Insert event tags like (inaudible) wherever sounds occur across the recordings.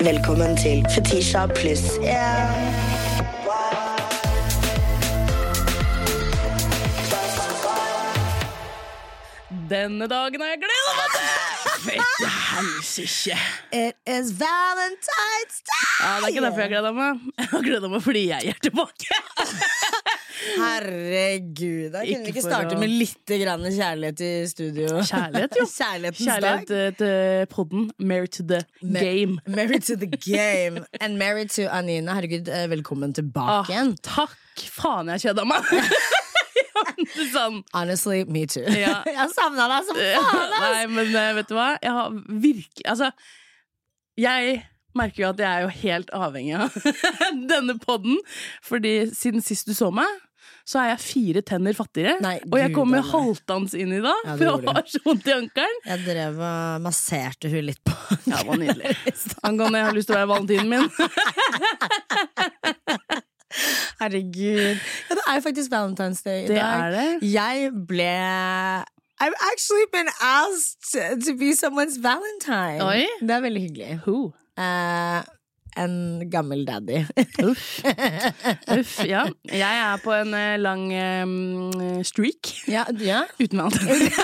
Velkommen til Fetisha pluss. Denne dagen har jeg gleda meg til! Fette helsike. It is Valentine's Day! Ja, det er ikke derfor jeg gleder meg. Jeg har gleda meg fordi jeg er tilbake. Herregud, da kunne vi ikke starte å- med litt grann kjærlighet i studio? Kjærlighet, jo. (laughs) Kjærlighet dag. til podden. Married to the Ma- game. Married to the (laughs) game. And married to Anina. Herregud, eh, velkommen Ah, tilbake igjen. takk faen, jeg kjeda meg. (laughs) sånn. Honestly, me too. Ja. (laughs) Jeg savna deg som faen! Nei, men eh, vet du hva? Jeg har virkelig Altså, jeg merker jo at jeg er jo helt avhengig av (laughs) denne podden. Fordi siden sist du så meg, så er jeg fire tenner fattigere. Nei, og jeg kommer halvdans inn i dag, Ja, for jeg har så vondt i ankelen. Jeg drev og masserte hun litt på Ja, det var nydelig. Angående jeg har lyst til å være valentinen min. (laughs) Herregud. Ja, det er jo faktisk Valentine's Day i Det dag. er det. Jeg ble I've actually been asked to be someone's valentine. Oi. Det er veldig hyggelig. Who? Eh, en gammel daddy. Uff. (laughs) Uff, ja. Jeg er på en eh, lang um, streak ja, ja. uten valentine. (laughs)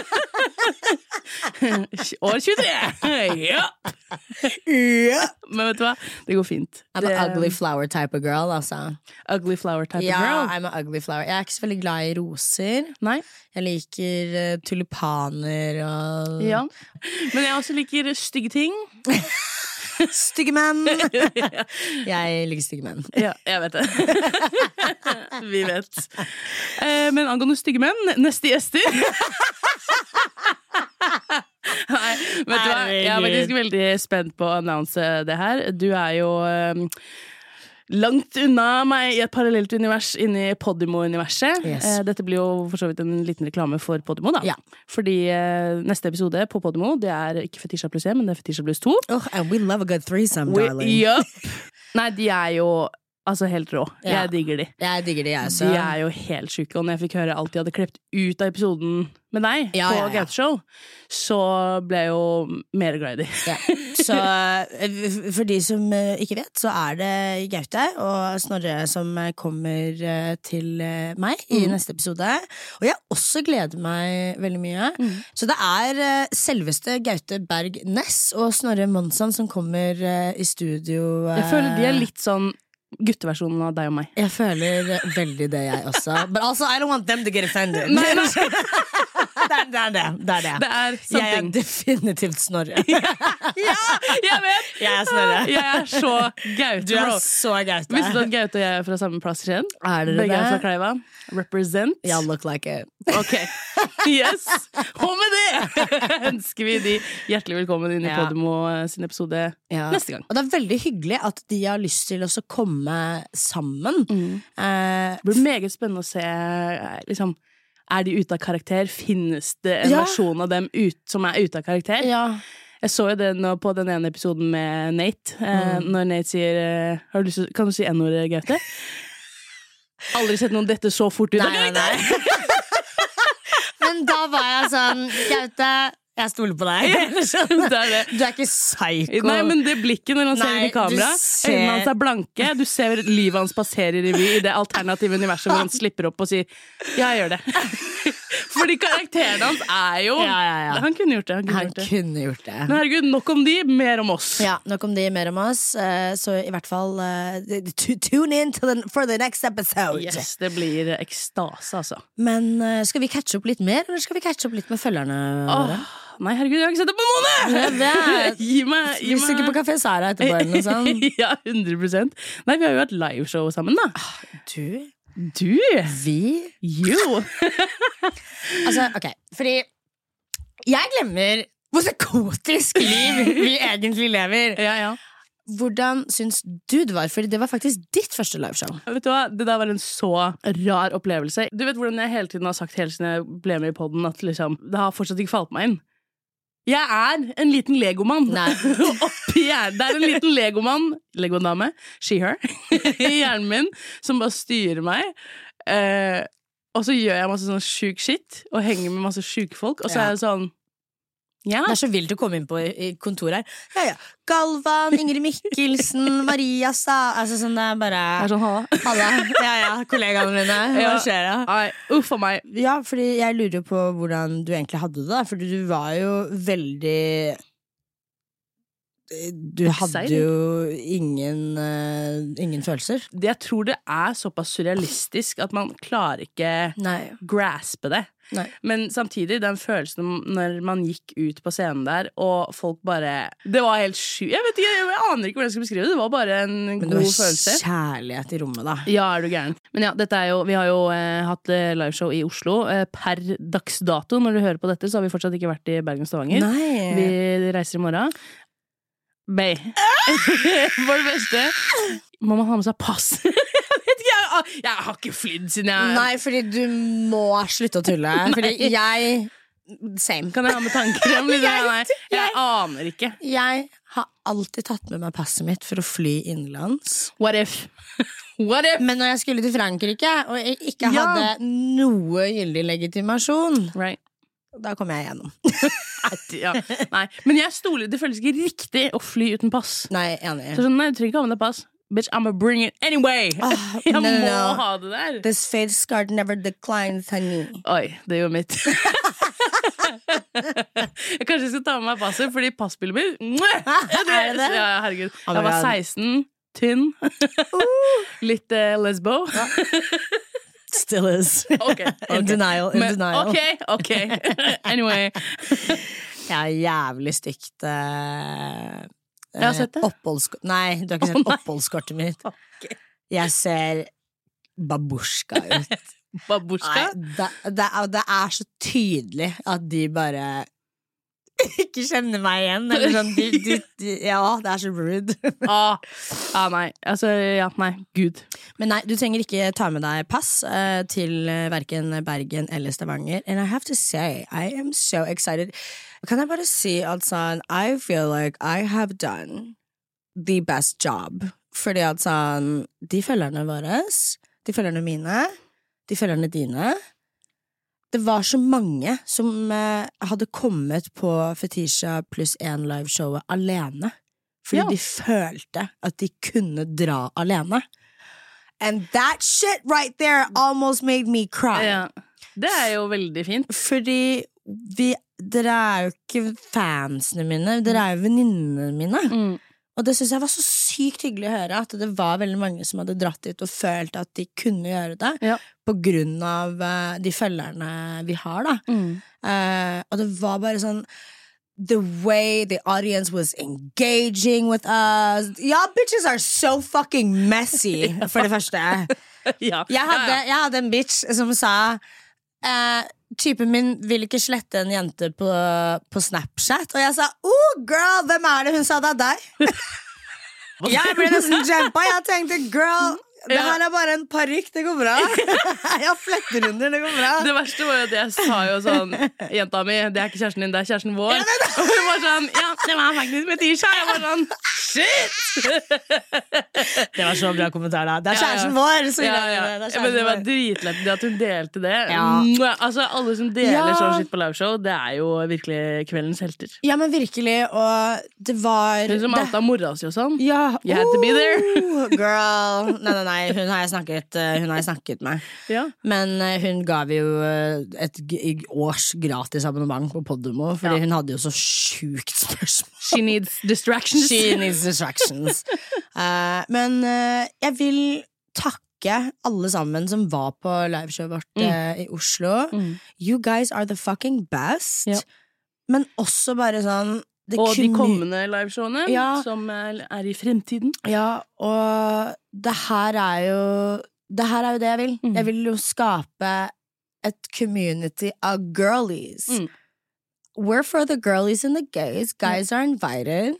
År 23! Ja. Men vet du hva? Det går fint. I'm an ugly flower type of girl, altså. ugly flower type Ja, of girl. I'm an ugly flower. Jeg er ikke så veldig glad i roser. Nei? Jeg liker eh, tulipaner og Ja. Men jeg også liker stygge ting. (laughs) stygge menn. (laughs) jeg liker stygge menn. Ja, jeg vet det. (laughs) Vi vet. Eh, men angående stygge menn, neste gjester (laughs) Nei, vet du hva? Jeg er faktisk veldig spent på å annonse det her. Du er jo eh, langt unna meg i et parallelt univers inni Podimo-universet. Yes. Eh, dette blir jo for så vidt en liten reklame for Podimo, da. Ja. Fordi eh, neste episode på Podimo, det er ikke Fetisha pluss 1, men det er Fetisha pluss 2. Oh, and we love a good threesome, We- darling. (laughs) Nei, de er jo altså helt rå. Ja. Jeg digger de. Jeg digger de, jeg også. De er jo helt sjuke. Og når jeg fikk høre alt de hadde klept ut av episoden med deg Ja, på ja. Gauteshow, så ble jeg jo mer glad i de. Ja. Så eh, for de som eh, ikke vet, så er det Gaute og Snorre som eh, kommer til meg i Mm. neste episode. Og jeg også gleder meg veldig mye. Mm. Så det er selveste Gaute Berg Næss og Snorre Monsson som kommer i studio. Jeg føler de er litt sånn gutteversjonen av deg og meg. Jeg føler veldig det, jeg også. But also, I don't want them to get offended. Nei, nei. (laughs) (laughs) det, er, det er det. Det er det. Det er jeg er definitivt Snorre. (laughs) Ja, jeg vet! (laughs) Jeg er Snorre. Jeg er så Gaute, Du er så Gaute. Visste du at Gaute og jeg er fra samme plass i Skien? Er dere Begge er fra? Kleiva. Represent. Y'all look like it. Ok, yes! Og med det ønsker vi de hjertelig velkommen inn i Ja. Podimo sin episode Ja. neste gang. Og det er veldig hyggelig at de har lyst til å komme sammen. Eh, Det blir meget spennende å se eh, liksom, Er de ute av karakter? Finnes det en Ja. versjon av dem ut, som er ute av karakter? ja. Jeg så jo det nå på den ene episoden med Nate. Eh, Når Nate sier eh, har du lyst Kan du si n-ordet, Gaute? Aldri sett noen dette så fort ut Nei, nei, nei. (laughs) Men da var jeg sånn Gaute, jeg stoler på deg. (laughs) Det er det. Du er ikke psyko. Nei, men det blikket når han ser inn i kamera, ser- øynene hans er blanke, du ser livet hans passerer i revy i det alternative universet hvor han slipper opp og sier 'ja, jeg gjør det'. (laughs) Fordi karakteren hans er jo Ja, ja, ja. Han kunne gjort det. Han kunne Han gjort det. kunne gjort det. Men herregud, nok om de, mer om oss. Ja, Nok om de, mer om oss. eh, Så i hvert fall eh, tune in the, for the next episode. Yes, det blir ekstase, altså. Men eh, skal vi catche opp litt mer, eller skal vi catche opp litt med følgerne våre? Åh, nei, herregud, jeg har ikke sett det på en måned! (laughs) Gi meg, gi Vi stikker på meg Kafé Sara etterpå, eller noe sånt. (laughs) ja, 100% Nei, vi har jo hatt liveshow sammen, da. Du, Du! vi Jo! (laughs) Altså, ok, fordi jeg glemmer hvor psykotisk liv vi egentlig lever. Ja, ja. Hvordan syns du det var? Fordi det var faktisk ditt første liveshow. Vet du hva? Det der var en så rar opplevelse. Du vet hvordan jeg hele tiden har sagt helt siden jeg ble med i podden at liksom, det har fortsatt ikke falt meg inn. Jeg er en liten legomann. (laughs) Oppi hjernen. Det er en liten legomann, legodame, she, her, (laughs) i hjernen min, som bare styrer meg. Eh, og så gjør jeg masse sånn sjuk shit, og henger med masse sjuke folk, og så Ja. er jeg sånn Ja. Det er så vilt å komme inn på kontoret her. Ja, ja. Galvan, Ingrid Mikkelsen, (laughs) Maria sa Altså sånn, det er bare Det er sånn, halla. Halla. Ja, ja, kollegaene mine. (laughs) Hva skjer da? Uff a meg. Ja, fordi jeg lurer på hvordan du egentlig hadde det. Fordi du var jo veldig Du hadde jo ingen, uh, ingen følelser. Jeg tror det er såpass surrealistisk at man klarer ikke Nei. graspe det. Nei. Men samtidig, den følelsen når man gikk ut på scenen der, og folk bare Det var helt sjukt. Jeg vet ikke, jeg aner ikke hvordan jeg skal beskrive det. Det var bare en Men det var følelse. kjærlighet i rommet, da. Ja, er du gæren. Men ja, jo, vi har jo eh, hatt eh, liveshow i Oslo. Eh, per dags dato, når du hører på dette, så har vi fortsatt ikke vært i Bergen og Stavanger. Nei. Vi reiser i morgen. Bay. (laughs) For det beste må man ha med seg pass. (laughs) jeg har ikke flydd siden jeg Nei, fordi du må slutte å tulle. Fordi jeg Same. Kan jeg ha med tannkrem? Liksom? (laughs) Jeg- jeg aner ikke. Jeg har alltid tatt med meg passet mitt for å fly innenlands. What if? (laughs) What if? Men når jeg skulle til Frankrike og jeg ikke Ja. hadde noe gyldig legitimasjon, Right. da kom jeg gjennom. (laughs) Ja. Men jeg stoler, det føles ikke riktig å fly uten pass. Nei, enig. Så sånn, nei, du trenger ikke ha med deg pass. Bitch, I'm gonna bring it anyway! Oh, (laughs) jeg no, må no, ha det der. This face card never declines, honey. Oi, det gjorde mitt. (laughs) jeg kanskje skal ta med meg passet, fordi passbildet mitt! (laughs) Er det det? Ja, herregud. Oh jeg var 16, tynn. Litt uh, lesbo. Still is. Okay. In denial, in Men, denial. ok, ok. anyway. Jeg er jævlig stygt eh, Jeg har sett det. Oppholdsk Nei, du har ikke sett oh, oppholdskortet mitt. Okay. Jeg ser babusjka ut. (laughs) Babusjka? Nei, det, det, det er så tydelig at de bare (laughs) ikke kjenner meg igjen. Eller sånn, de, de, de, ja, det er så rude. (laughs) Ah, ah, nei. Altså, ja, nei. Gud. Men nei, du trenger ikke ta med deg pass uh, til uh, verken Bergen eller Stavanger. And I have to say, I am so excited. Kan jeg bare si at sånn, I feel like I have done the best job. Fordi at sånn, de følgerne våre, de følgerne mine, de følgerne dine Det var så mange som eh, hadde kommet på Fetisha pluss én liveshowet alene. Fordi Ja. de følte at de kunne dra alene. And that shit right there almost made me cry. Ja. Det er jo veldig fint. Fordi vi Dere er jo ikke fansene mine, dere er jo venninnene mine. Mm. Og det syns jeg var så sykt hyggelig å høre, at det var veldig mange som hadde dratt dit og følt at de kunne gjøre det, Ja. på grunn av eh, de følgerne vi har, da. Mm. Uh, og det var bare sånn The way the audience was engaging with us Y'all bitches are so fucking messy, (laughs) for det første. (laughs) Ja. Jeg hadde, jeg hadde en bitch som sa eh, Typen min vil ikke slette en jente på, på Snapchat. Og jeg sa oh girl, hvem er det? Hun sa det er deg. (laughs) Jeg ble nesten jumpa. Jeg tenkte girl, det her er bare en parykk. Det går bra. (laughs) Jeg har fletter under. Det går bra. Det verste var jo at jeg sa jo sånn Jenta mi, det er ikke kjæresten din, det er kjæresten vår. Og hun var sånn Ja, det var faktisk med Tisha. Jeg var sånn Shit! Det var så bra kommentar, da. Det er kjæresten vår! Så Ja, ja. det. Det Men det var dritlett det at hun delte det. Ja. Altså Alle som deler Ja. sånn shit på liveshow, det er jo virkelig kveldens helter. Ja, men virkelig, og det var Hun som outa mora si og sånn. Ja, You had to be there. oh, girl. Nei, nei, nei, hun har jeg snakket, eh, har jeg snakket med. (laughs) Ja. Men eh, hun ga vi jo eh, et års gratis abonnement på Podimo, fordi Ja. hun hadde jo så sjukt spørsmål. She needs distractions. She needs distractions. uh, (laughs) men uh, jeg vil takke alle sammen som var på liveshowet vårt eh, i Oslo. Mm. You guys are the fucking best. Ja. Men også bare sånn Og de kommende liveshowene, Ja. som er, er i fremtiden. Ja, og det her er jo Det her er jo det jeg vil. Mm. Jeg vil jo skape et community av girlies. Mm. We're for the girlies and the gays. Guys are invited.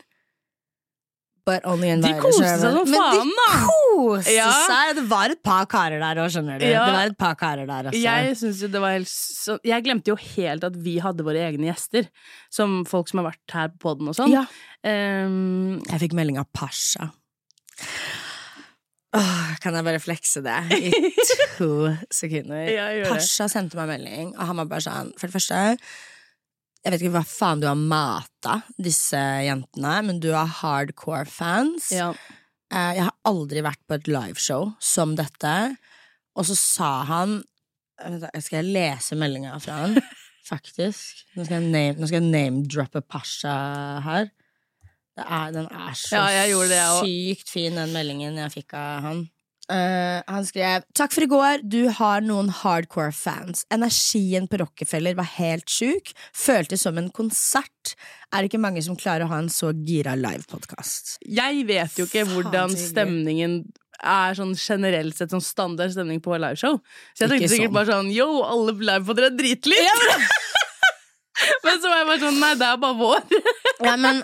But only invited. koste seg som Men faen, de da! koste Ja. seg! Det var et par karer der òg, skjønner du. Ja. Det var et par karer der også. Jeg synes jo det var helt så, Jeg glemte jo helt at vi hadde våre egne gjester. Som folk som har vært her på den og sånn. Ja. Um, Jeg fikk melding av Pasha. Åh, kan jeg bare flekse det i (laughs) to sekunder? Pasha sendte meg melding, og han var bare sånn For det første, Jeg vet ikke hva faen du har mata disse jentene, men du har hardcore fans. Ja. Eh, Jeg har aldri vært på et liveshow som dette. Og så sa han Vent Skal jeg lese meldinga fra han? (laughs) Faktisk. Nå skal jeg name-droppe name-droppe Pasha her. Det er, den er så Ja, det, sykt fin, den meldingen jeg fikk av han. Eh, han skrev Takk for i går, du har noen hardcore fans. Energien på Rockefeller var helt sjuk. Føltes som en konsert. Er det ikke mange som klarer å ha en så gira livepodkast. Jeg vet jo ikke hvordan stemningen er sånn generelt sett sånn standard stemning på liveshow. Så jeg tenkte sikkert sånn. bare sånn Yo, alle livepodere er dritlitt! (laughs) men så var jeg bare sånn Nei, det er bare vår. Ja, men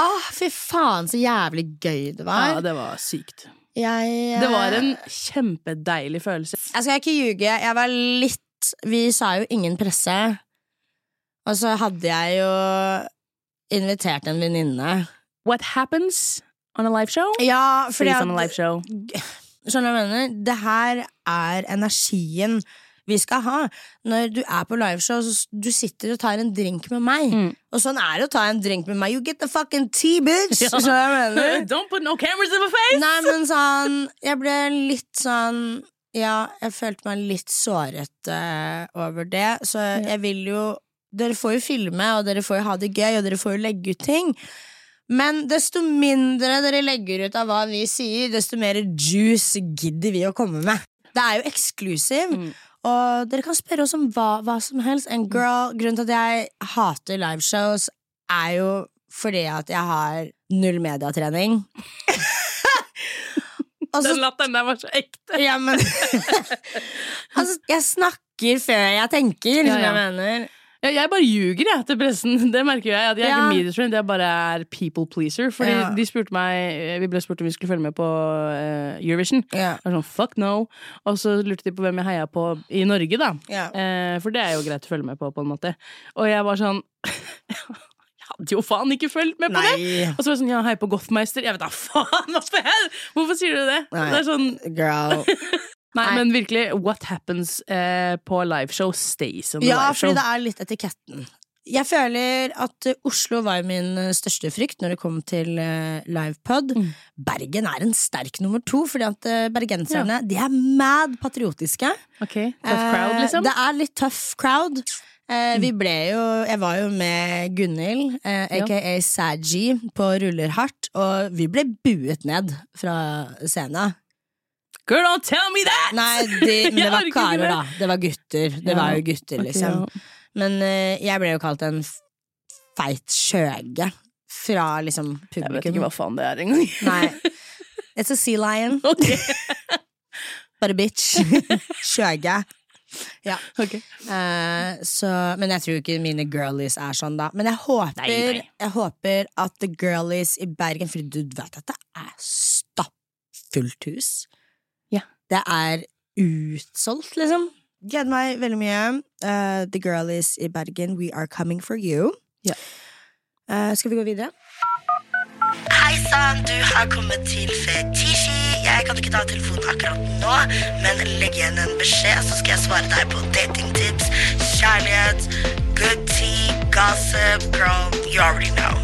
ah, Fy faen, så jævlig gøy det var. Ja, det var sykt. Jeg, uh... Det var en kjempedeilig følelse. Jeg skal ikke ljuge, jeg var litt Vi sa jo ingen presse. Og så hadde jeg jo invitert en venninne. What happens on a live show? Ja, fordi Freeze on a live show. Skjønner du hva jeg mener? Det her er energien vi skal ha. Når du er på liveshow, så du sitter og tar en drink med meg. Mm. Og sånn er det å ta en drink med meg. You get the fucking tea, bitch! (laughs) Ja. Så jeg mener? (laughs) Don't put no cameras in my face! Nei, men sånn Jeg ble litt sånn Ja, jeg følte meg litt såret uh, over det, så jeg vil jo Dere får jo filme, og dere får jo ha det gøy, og dere får jo legge ut ting. Men desto mindre dere legger ut av hva vi sier, desto mer juice gidder vi å komme med. Det er jo eksklusiv. Mm. Og dere kan spørre oss om hva, hva som helst. And girl, Grunnen til at jeg hater liveshows, er jo fordi at jeg har null mediatrening. Og (laughs) Den latteren der var så ekte. ja, men (laughs) Altså, jeg snakker før jeg tenker, Ja, ja. jeg mener. Ja, jeg bare ljuger jeg, til pressen. (laughs) Det merker jeg. At jeg er Ja. ikke media trained, jeg bare er people pleaser. Fordi Ja. de spurte meg Vi ble spurt om vi skulle følge med på uh, Eurovision. Ja. Jeg var sånn, fuck no Og så lurte de på hvem jeg heia på i Norge, da. Eh, for det er jo greit å følge med på, på en måte. Og jeg var sånn (laughs) Jeg hadde jo faen ikke fulgt med på det! Og så var jeg sånn, ja, hei på Gothmeister. Jeg vet da faen! Hvorfor, jeg, hvorfor sier du det? Nei. Det er sånn girl. (laughs) Nei, Nei. men virkelig, what happens eh, på liveshow stays on the Ja, liveshow. fordi det er litt etiketten. Jeg føler at eh, Oslo var min eh, største frykt når det kom til uh, livepod. Mm. Bergen er en sterk nummer to, fordi at eh, bergenserne de er mad patriotiske. Ok, Tough crowd, Eh, liksom? Det er litt tough crowd. Eh, vi ble jo Jeg var jo med Gunhild, eh, Ja. aka Saji, på Ruller hardt, og vi ble buet ned fra scenen. Girl, don't tell me that! Nei, de, (laughs) men det var karer, da. Det var gutter. Det Ja. var jo gutter, liksom. Okay, ja. Men uh, jeg ble jo kalt en feit skjøge fra liksom Jeg vet ikke hva faen det er engang. Nei. (laughs) It's a sea lion, Okay. but a bitch. (laughs) Skjøge. Ja. Okay. Uh, så, men jeg tror ikke mine girlies er sånn, da. Men jeg håper, Nei, nei. Jeg håper at the girlies i Bergen For du vet at det er stappfullt hus. Det er utsolgt, liksom. Gleder meg veldig mye. Uh, the girlies i Bergen, we are coming for you. Ja. Uh, skal vi gå videre? Hei sann, du har kommet til Fetisji. Jeg kan ikke ta telefonen akkurat nå, men legg igjen en beskjed, så skal jeg svare deg på datingtips, kjærlighet, good tea, gossip, girl, you already know.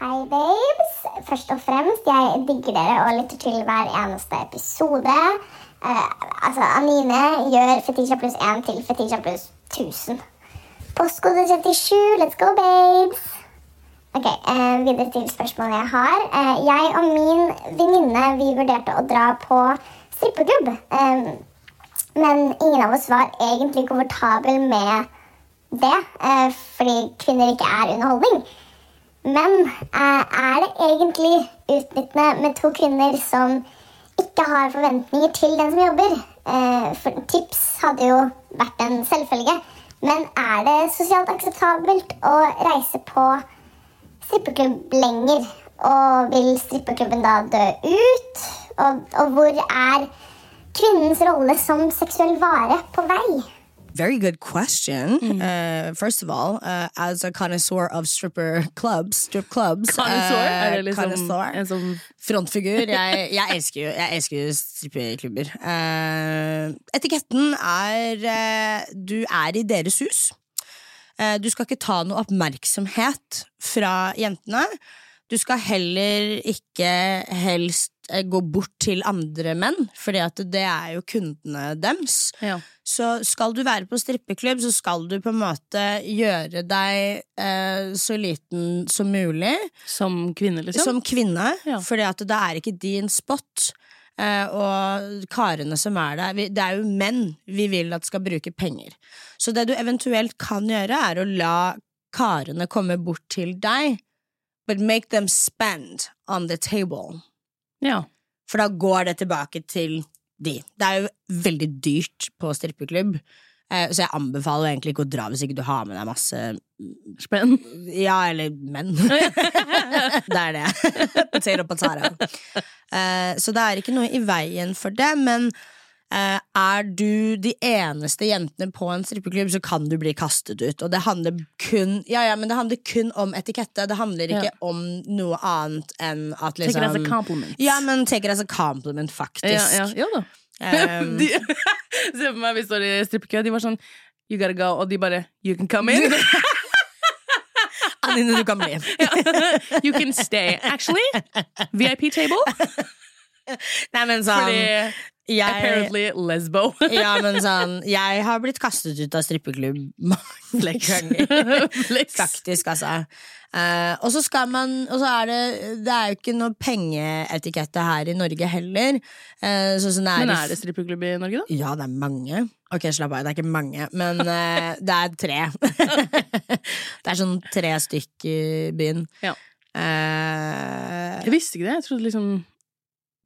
Hi, babes. Først og fremst, jeg digger dere og lytter til hver eneste episode. Eh, altså, Anine gjør Fetisha pluss 1 til Fetisha pluss 1000. Postkode 37, let's go, babes. Ok, eh, Videre til spørsmålet jeg har. Eh, jeg og min venninne vi vurderte å dra på strippeklubb. Eh, men ingen av oss var egentlig komfortabel med det, eh, fordi kvinner ikke er underholdning. Men er det egentlig utnyttende med to kvinner som ikke har forventninger til den som jobber? Eh, for tips hadde jo vært en selvfølge. Men er det sosialt akseptabelt å reise på strippeklubb lenger? Og vil strippeklubben da dø ut? Og, og hvor er kvinnens rolle som seksuell vare på vei? Very good question. Mm. Uh, first of all, uh, as a connoisseur of stripper clubs, strip clubs Connoisseur? uh, Er det liksom en sånn Frontfigur. (laughs) Jeg, jeg elsker jo, jeg elsker jo strippeklubber. Uh, etiketten er uh, Du er i deres hus. Uh, du skal ikke ta noe oppmerksomhet fra jentene. Du skal heller ikke helst gå bort til andre menn, at det er jo kundene deres. ja. Så skal du være på strippeklubb, så skal du på en måte gjøre deg eh, så liten som mulig Som kvinne, liksom? som kvinne, Ja. at det er ikke din spot. Eh, og karene som er der vi, Det er jo menn vi vil at skal bruke penger. Så det du eventuelt kan gjøre, er å la karene komme bort til deg, but make them spend on the table. Ja. For da går det tilbake til de. Det er jo veldig dyrt på strippeklubb, eh, så jeg anbefaler egentlig ikke å dra hvis ikke du har med deg masse Spenn. Ja, eller menn. (laughs) det er det. potato, potato. Eh, så det er ikke noe i veien for det, men er du de eneste jentene på en strippeklubb, så kan du bli kastet ut. Og det handler kun Ja, ja, men det handler kun om etikette. Det handler ikke Ja. om noe annet enn at Take it as a liksom compliment. Ja, men take it as a compliment, faktisk. ja, ja, ja da. Um, (laughs) de, (laughs) se på meg, vi står i strippekø, de var sånn You gotta go, og de bare You can come in. (laughs) Anine, du kan bli. you can stay. Actually, VIP table. Nei, men sånn Fordi jeg, apparently lesbo. (laughs) Ja, men sånn Jeg har blitt kastet ut av strippeklubb mange ganger. Faktisk, altså. Uh, og så skal man Og så er det Det er jo ikke noe pengeetikette her i Norge heller. Uh, sånn er Men er det strippeklubb i Norge, da? Ja, det er mange. Ok, slapp av, det er ikke mange, men uh, (laughs) det er tre. (laughs) det er sånn tre stykk i byen. Ja. Jeg visste ikke det. Jeg trodde liksom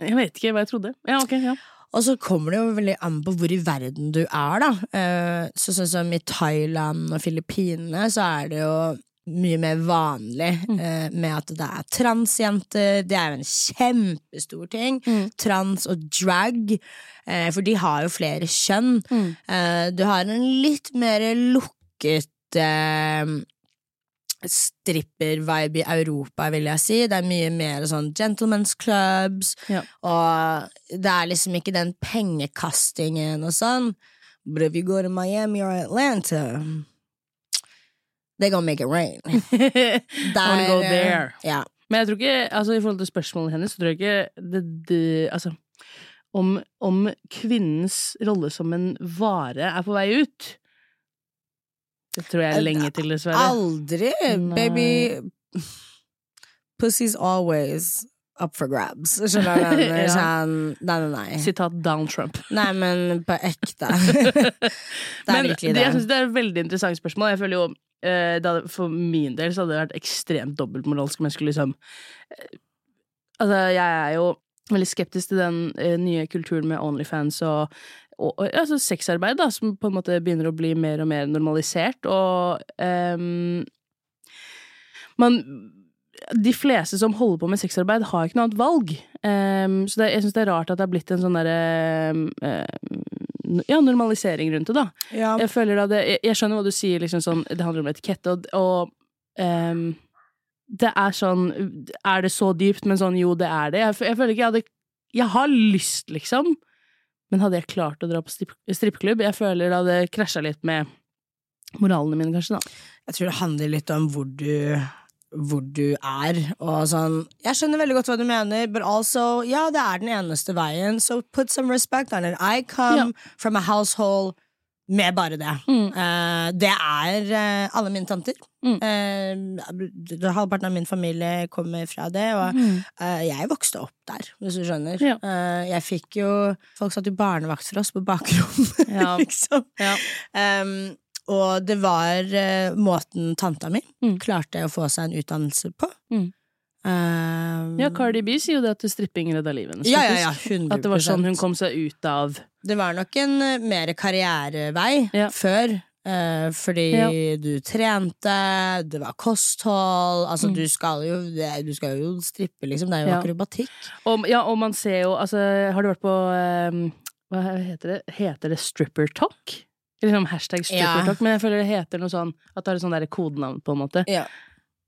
Jeg vet ikke hva jeg trodde. Ja, ok, ja. Og så kommer det jo veldig an på hvor i verden du er, da. Eh, så sånn som i Thailand og Filippinene, så er det jo mye mer vanlig eh, med at det er transjenter. Det er jo en kjempestor ting. Trans og drag. Eh, for de har jo flere kjønn. Eh, du har en litt mer lukket stripper-vibe i Europa, vil jeg si. Det er mye mer sånn gentlemen's clubs, Ja. og det er liksom ikke den pengekastingen og sånn. But if you go to Miami or Atlanta They gonna make it rain. (laughs) I wanna go eh, there. Ja. Men jeg tror ikke, altså i forhold til spørsmålet hennes, så tror jeg ikke det, det Altså, om, om kvinnens rolle som en vare er på vei ut Det tror jeg er lenge til, dessverre. Aldri, Nei. baby. Pussy's always up for grabs. Skjønner du? (laughs) Ja. Sånn, nei, nei, nei. Sitat Donald Trump. Nei, men på ekte. (laughs) det er Men virkelig det, det. jeg synes det er et veldig interessant spørsmål. Jeg føler jo eh, hadde, For min del så hadde det vært ekstremt dobbeltmoralsk om jeg skulle liksom eh, Altså, jeg er jo veldig skeptisk til den eh, nye kulturen med Onlyfans og, og, altså sexarbeid, da, som på en måte begynner å bli mer og mer normalisert, og um, man de fleste som holder på med sexarbeid, har ikke noe annet valg. Um, så det, jeg syns det er rart at det har blitt en sånn derre ja, normalisering rundt det, da. Ja. Jeg føler da det Jeg, jeg skjønner hva du sier, liksom sånn Det handler om etikette, og, og um, Det er sånn Er det så dypt? Men sånn, jo, det er det. Jeg, jeg føler ikke jeg hadde Jeg har lyst, liksom. Men hadde jeg klart å dra på stripp- strippeklubb? Jeg føler det hadde krasja litt med moralene mine, kanskje, da. Jeg tror det handler litt om hvor du hvor du er, og sånn Jeg skjønner veldig godt hva du mener, but also, ja, det er den eneste veien, so put some respect on it. I come from a household med bare det. Mm. Uh, det er uh, alle mine tanter. Mm. Uh, halvparten av min familie kommer fra det, og eh, jeg vokste opp der, hvis du skjønner. Ja. Jeg fikk jo Folk satt jo barnevakt for oss på bakrommet, Ja. (laughs) liksom. Ja. Um, og det var måten tanta mi Mm. klarte å få seg en utdannelse på. Mm. Um, ja, Cardi B sier jo det at stripping redda livet hennes. ja, ja, ja, faktisk. 100 At det var sånn hun kom seg ut av Det var nok en uh, mer karrierevei før. Uh, fordi du trente, det var kosthold Altså, Mm. du skal jo Du skal jo strippe, liksom. Det er jo Ja. akrobatikk. Og, ja, og man ser jo Altså, har du vært på ehm, Hva heter det? Heter det stripper talk? liksom hashtag strippertalk, men jeg føler det heter noe sånn at det har et sånt kodenavn, på en måte. Ja.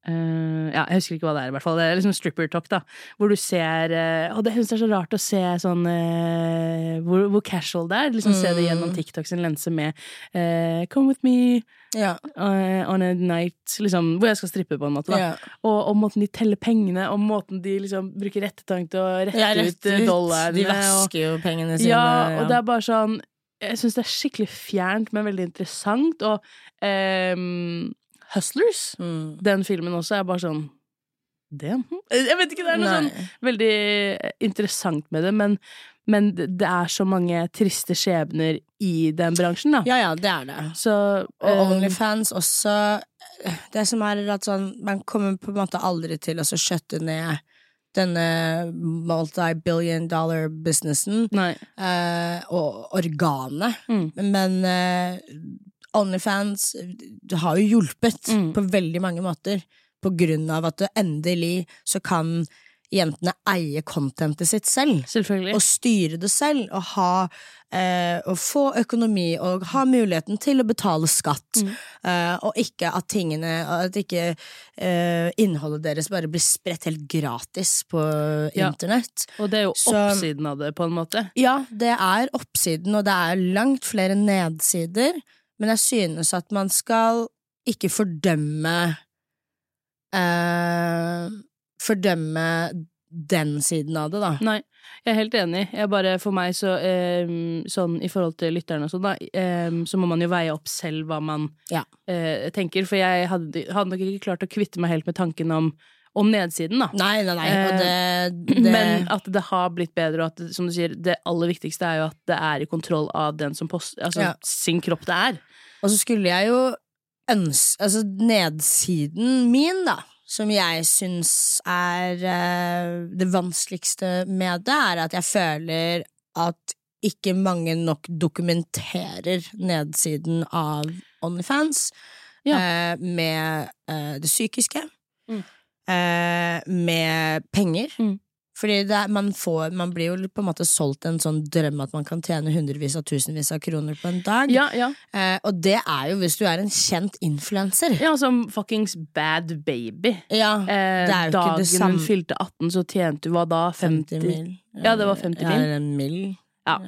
Eh, ja, jeg husker ikke hva det er, i hvert fall. Det er liksom strippertalk, da. Hvor du ser uh, Og det jeg er så rart å se sånn uh, hvor, hvor casual det er. Liksom Se det gjennom TikTok sin lense med eh, Come with me Ja. eh, on a night liksom, Hvor jeg skal strippe, på en måte. da Ja. og, og måten de teller pengene, og måten de liksom bruker rettetang til å rette Ja, rett ut eh, dollarene. De vasker jo pengene sine. ja, og det er bare sånn Jeg syns det er skikkelig fjernt, men veldig interessant. Og ehm, Hustlers, Mm. den filmen også, er bare sånn det? Jeg vet ikke, det er noe Nei. sånn veldig interessant med det, men, men det er så mange triste skjebner i den bransjen, da. Ja, ja, det er det. Så Og eh, Onlyfans også Det som er at sånn Man kommer på en måte aldri til å skjøtte ned denne multi-billion dollar businessen eh, og organet. Mm. Men eh, Onlyfans har jo hjulpet Mm. på veldig mange måter. På grunn av at du endelig så kan jentene eie contentet sitt selv. Og styre det selv, og ha eh, Og få økonomi, og ha muligheten til å betale skatt. Mm. Eh, og ikke at tingene At ikke eh, innholdet deres bare blir spredt helt gratis på Ja. internett. Og det er jo Så- oppsiden av det, på en måte. Ja, det er oppsiden, og det er langt flere nedsider, men jeg synes at man skal ikke fordømme eh, Fordømme den siden av det, da. Nei, jeg er helt enig. Jeg bare, for meg så eh, Sånn i forhold til lytterne og sånn, da, eh, så må man jo veie opp selv hva man Ja. eh, tenker. For jeg hadde, hadde nok ikke klart å kvitte meg helt med tanken om, om nedsiden, da. Nei, nei, nei, det, det Eh, Men at det har blitt bedre, og at det, som du sier, det aller viktigste er jo at det er i kontroll av den som post, Altså Ja. sin kropp det er. Og så skulle jeg jo ønske Altså, nedsiden min, da, som jeg syns er uh, det vanskeligste med det, er at jeg føler at ikke mange nok dokumenterer nedsiden av Onlyfans Ja. Uh, med uh, det psykiske, Mm. med penger. Mm. Fordi det er, man, får, man blir jo på en måte solgt en sånn drøm at man kan tjene hundrevis av tusenvis av kroner på en dag. Ja, ja. Eh, og det er jo hvis du er en kjent influenser. ja som fuckings bad baby. Ja, Eh, det er jo ikke dagen det samme. hun fylte 18, så tjente hun hva da? 50, 50 mil. Ja, det var 50 Ja, mil. eller en mil. Ja.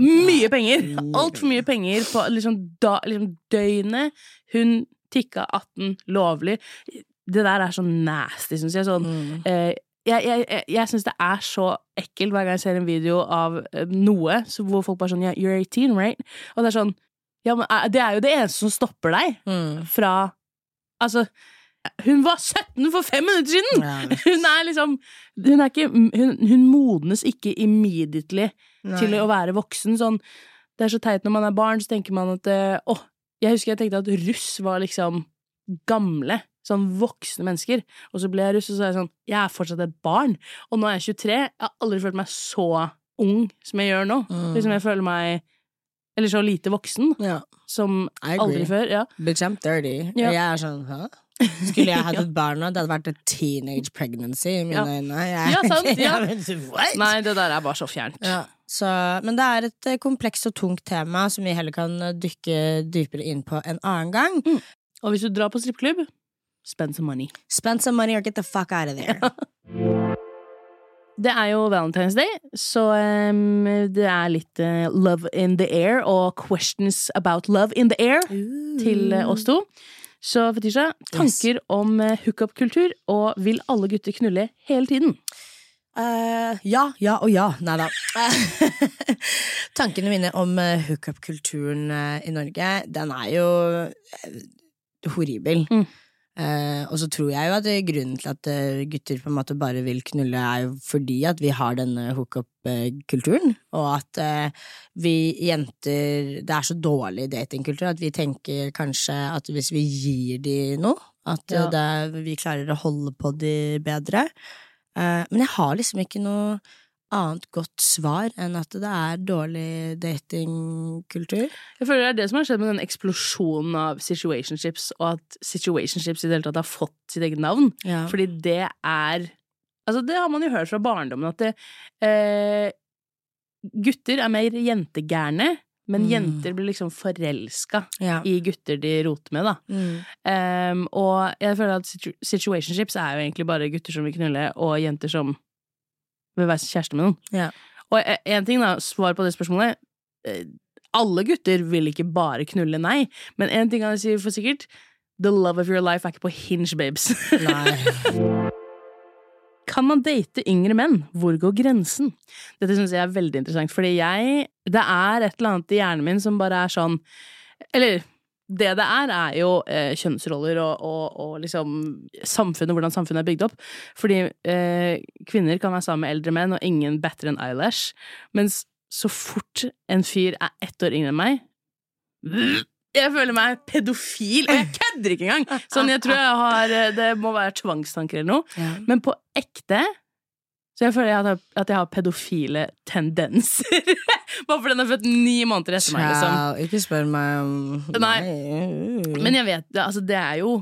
Mye penger! Altfor mye penger på liksom, da, liksom døgnet. Hun tikka 18 lovlig. Det der er så nasty, syns jeg. Sånn, Mm. eh, jeg jeg, jeg, syns det er så ekkelt hver gang jeg ser en video av eh, noe så hvor folk bare sånn yeah, You're 18, right? Og det er sånn Ja, men eh, det er jo det eneste som stopper deg Mm. fra Altså, hun var 17 for fem minutter siden! Ja. (laughs) Hun er liksom Hun er ikke Hun, hun modnes ikke immediately til å være voksen. Sånn, det er så teit når man er barn, så tenker man at eh, Å, jeg husker jeg tenkte at russ var liksom gamle. Sånn voksne mennesker. Og så ble jeg russ, og så er jeg sånn Jeg er fortsatt et barn. Og nå er jeg 23. Jeg har aldri følt meg så ung som jeg gjør nå. Mm. Liksom jeg føler meg Eller så lite voksen Ja, som aldri før. Ja. Bitch, I'm 30. Ja. Og jeg er sånn Hæ? Skulle jeg hatt et barn nå, det hadde vært et teenage pregnancy i mine Ja. øyne. Jeg, Ja, sant, (laughs) ja. what? Nei, det der er bare så fjernt. Ja, så, men det er et eh, komplekst og tungt tema som vi heller kan eh, dykke dypere inn på en annen gang. Og hvis du drar på strippeklubb, spend some money. Spend some money or get the fuck out of there. Det er jo Valentine's Day, så um, det er litt uh, love in the air og questions about love in the air til uh, oss to. Så Fetisha, tanker om uh, hookup-kultur, og vil alle gutter knulle hele tiden? Ja, ja og ja. Nei da. (laughs) Tankene mine om hookup-kulturen i Norge, den er jo horribel. Mm. Eh, og så tror jeg jo at grunnen til at eh, gutter på en måte bare vil knulle, er jo fordi at vi har denne hookup-kulturen, og at uh, vi jenter Det er så dårlig datingkultur at vi tenker kanskje at hvis vi gir de noe, at Ja. det, vi klarer å holde på de bedre. Uh, men jeg har liksom ikke noe annet godt svar enn at det er dårlig datingkultur. Jeg føler det er det som har skjedd med den eksplosjonen av situationships, og at situationships i det hele tatt har fått sitt eget navn. Ja. Fordi det er Altså, det har man jo hørt fra barndommen, at det, eh, gutter er mer jentegærne, men Mm. jenter blir liksom forelska Ja. i gutter de roter med, da. Mm. Um, og jeg føler at situationships er jo egentlig bare gutter som vil knulle, og jenter som vil være kjæreste med noen. Ja. Og én ting, da, svar på det spørsmålet. Eh, Alle gutter vil ikke bare knulle, nei. Men én ting kan jeg si for sikkert. The love of your life er ikke på hinge, babes. (laughs) Nei. Kan man date yngre menn? Hvor går grensen? Dette syns jeg er veldig interessant, fordi jeg Det er et eller annet i hjernen min som bare er sånn Eller det det er, er jo eh, kjønnsroller og, og, og liksom samfunnet, hvordan samfunnet er bygd opp. Fordi eh, kvinner kan være sammen med eldre menn, og ingen batter en eyelash. Mens så fort en fyr er ett år yngre enn meg Jeg føler meg pedofil, og jeg kødder ikke engang! Sånn, jeg tror jeg har eh, Det må være tvangstanker eller noe. Men på ekte så jeg føler jeg jeg, at jeg har pedofile tendenser. (laughs) Bare fordi den er født ni måneder etter meg, liksom. Ikke spør meg om. Nei. Men jeg vet det, altså det er jo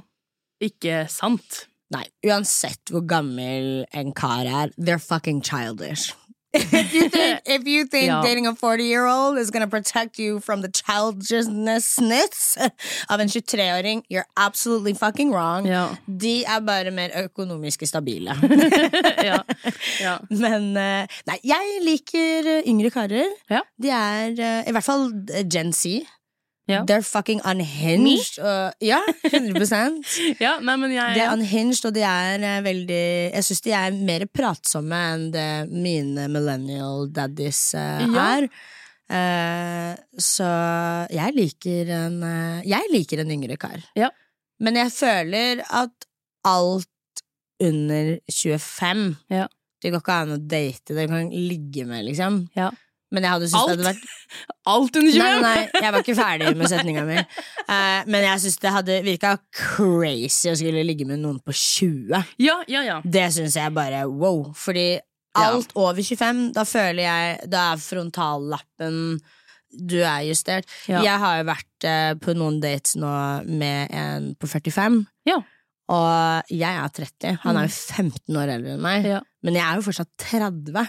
ikke sant. Nei, uansett hvor gammel en kar er, they're fucking childish. If you think, (laughs) if you think Ja. dating a 40 year old is gonna protect you from the childishness av en 23-åring, you're absolutely fucking wrong. Ja. De er bare mer økonomisk stabile. (laughs) ja. ja. (laughs) Men eh, Nei, jeg liker eh, yngre karer. De er eh, i hvert fall Gen Z. Ja. They're fucking unhinged. Uh, ja, 100 (laughs) ja, nei, men jeg De er unhinged, og de er uh, veldig Jeg syns de er mer pratsomme enn det mine millennial daddies uh, Ja. er. Eh, så jeg liker en Jeg liker en yngre kar. Ja. Men jeg føler at alt under 25 Ja. Det går ikke an å date, det kan ligge med, liksom. Ja. Men jeg hadde syntes det Alt? hadde vært Alt under 25! Nei, nei, jeg var ikke ferdig med setninga mi. Uh, (laughs) men jeg syns det hadde virka crazy å skulle ligge med noen på 20. Ja, ja, ja. Det syns jeg bare wow. Fordi alt over 25, da føler jeg Da er frontallappen Du er justert. Ja. Jeg har jo vært uh, på noen dates nå med en på 45. Ja. Og jeg er 30. Han er jo 15 år eldre enn meg. Ja. Men jeg er jo fortsatt 30.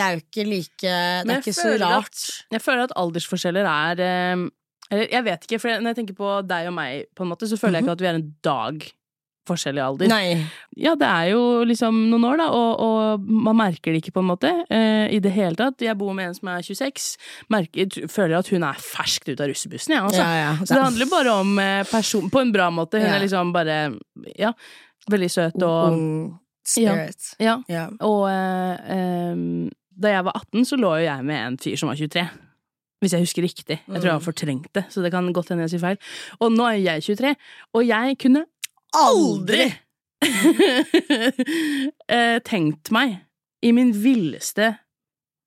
Det er jo ikke like Det Men er ikke så rart. At, jeg føler at aldersforskjeller er eh, Eller jeg vet ikke, for når jeg tenker på deg og meg, på en måte, så føler jeg ikke at vi er en dag forskjell i alder. Mhm. Nei. Ja, det er jo liksom noen år, da, og, og man merker det ikke på en måte eh, i det hele tatt. Jeg bor med en som er 26, merker, føler at hun er ferskt ut av russebussen, jeg, altså. Ja, ja. Så det handler bare om eh, person På en bra måte. Hun Ja. er liksom bare Ja, veldig søt og Ung spirit. Ja. Ja. Og uh, em, da jeg var 18, så lå jo jeg med en fyr som var 23. Hvis jeg husker riktig. Jeg tror jeg har fortrengt det, så det kan godt hende jeg sier feil. Og nå er jeg 23, og jeg kunne aldri (laughs) eh, tenkt meg i min villeste,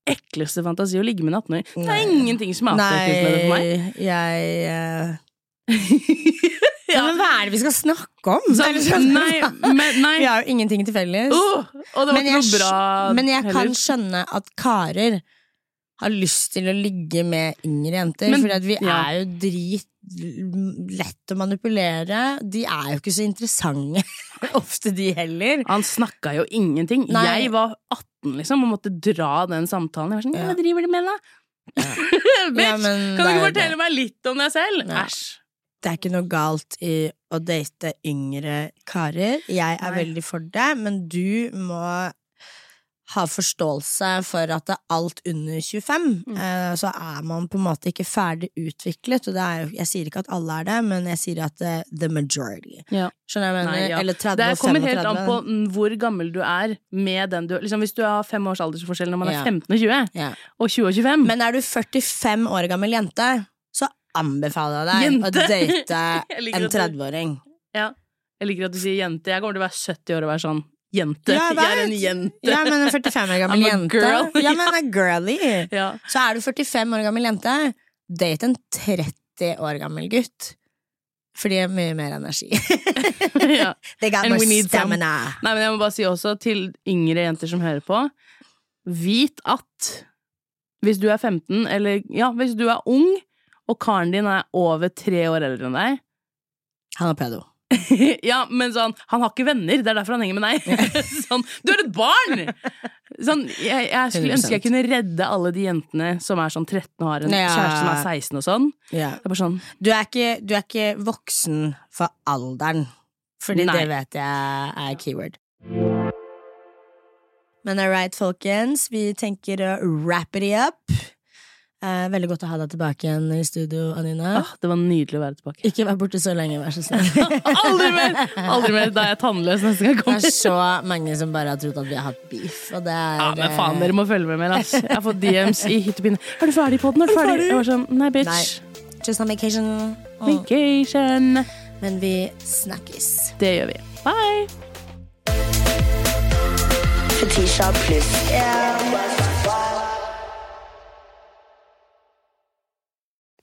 ekleste fantasi å ligge med en 18-åring. Det er ingenting som er attraktivt med det for meg. Nei, jeg eh, (laughs) Ja. Men hva er det vi skal snakke om? Så, nei, men, nei. Vi har jo ingenting til felles. Det var Men jeg bra Men jeg kan heller. skjønne at karer har lyst til å ligge med yngre jenter, for vi ja. er jo drit lett å manipulere. De er jo ikke så interessante (laughs) ofte, de heller. Han snakka jo ingenting. Nei. Jeg var 18 liksom og måtte dra den samtalen. Jeg var sånn, Ja. Hva driver du med, da? (laughs) Bitch, Ja, kan du ikke fortelle fortelle meg litt om deg selv? Ja. Æsj. Det er ikke noe galt i å date yngre karer. Jeg er Nei. veldig for det, men du må ha forståelse for at det er alt under 25, Mm. eh, så er man på en måte ikke ferdig utviklet. Og det er, jo- jeg sier ikke at alle er det, men jeg sier at det, the majority. Ja. Skjønner jeg mener? Nei, ja. Eller 30 Det og kommer helt an på mm, hvor gammel du er med den du liksom Hvis du har fem års aldersforskjell når man er Ja. 15 og 20, Ja. og 20 og 25 Men er du 45 år gammel jente, anbefaler deg Jente. å (laughs) date en 30-åring. ja. Jeg liker at du sier jente. Jeg kommer til å være 70 år og være sånn jente. Ja, jeg er en jente. Ja, men en 45 år gammel (laughs) jente girl. Ja, men en girly. (laughs) Ja. Så er du 45 år gammel jente, date en 30 år gammel gutt. For de har mye mer energi. ja. They got And more stamina. Nei, men jeg må bare si også til yngre jenter som hører på Vit at hvis du er 15, eller ja, hvis du er ung, og karen din er over tre år eldre enn deg Han er pedo. (laughs) Ja, men sånn, han har ikke venner, det er derfor han henger med deg. (laughs) sånn, du er et barn! sånn, jeg, jeg skulle ønske jeg kunne redde alle de jentene som er sånn 13 og har en Ja. kjæreste som er 16 og sånn. Ja. Det er bare sånn Du, er ikke, du er ikke voksen for alderen, fordi Nei. det vet jeg er keyword. Men all right, folkens, vi tenker å wrap it up. Eh, veldig godt å ha deg tilbake igjen i studio, Anine. Ah, Det var nydelig å være tilbake. Ikke vær borte så lenge, vær så snill. (laughs) Aldri mer! Aldri mer, Da er jeg tannløs neste gang jeg Det er så mange som bare har trodd at vi har hatt beef, og det er Ja, men faen, dere må følge med mer, ass. Jeg har fått DMs i hytt og pine. Er du ferdig på den? Er du ferdig? Jeg var sånn, nei, bitch. Nei. Just on vacation. Oh. Vacation. Men vi snakkes. Det gjør vi. Bye! Fetisha pluss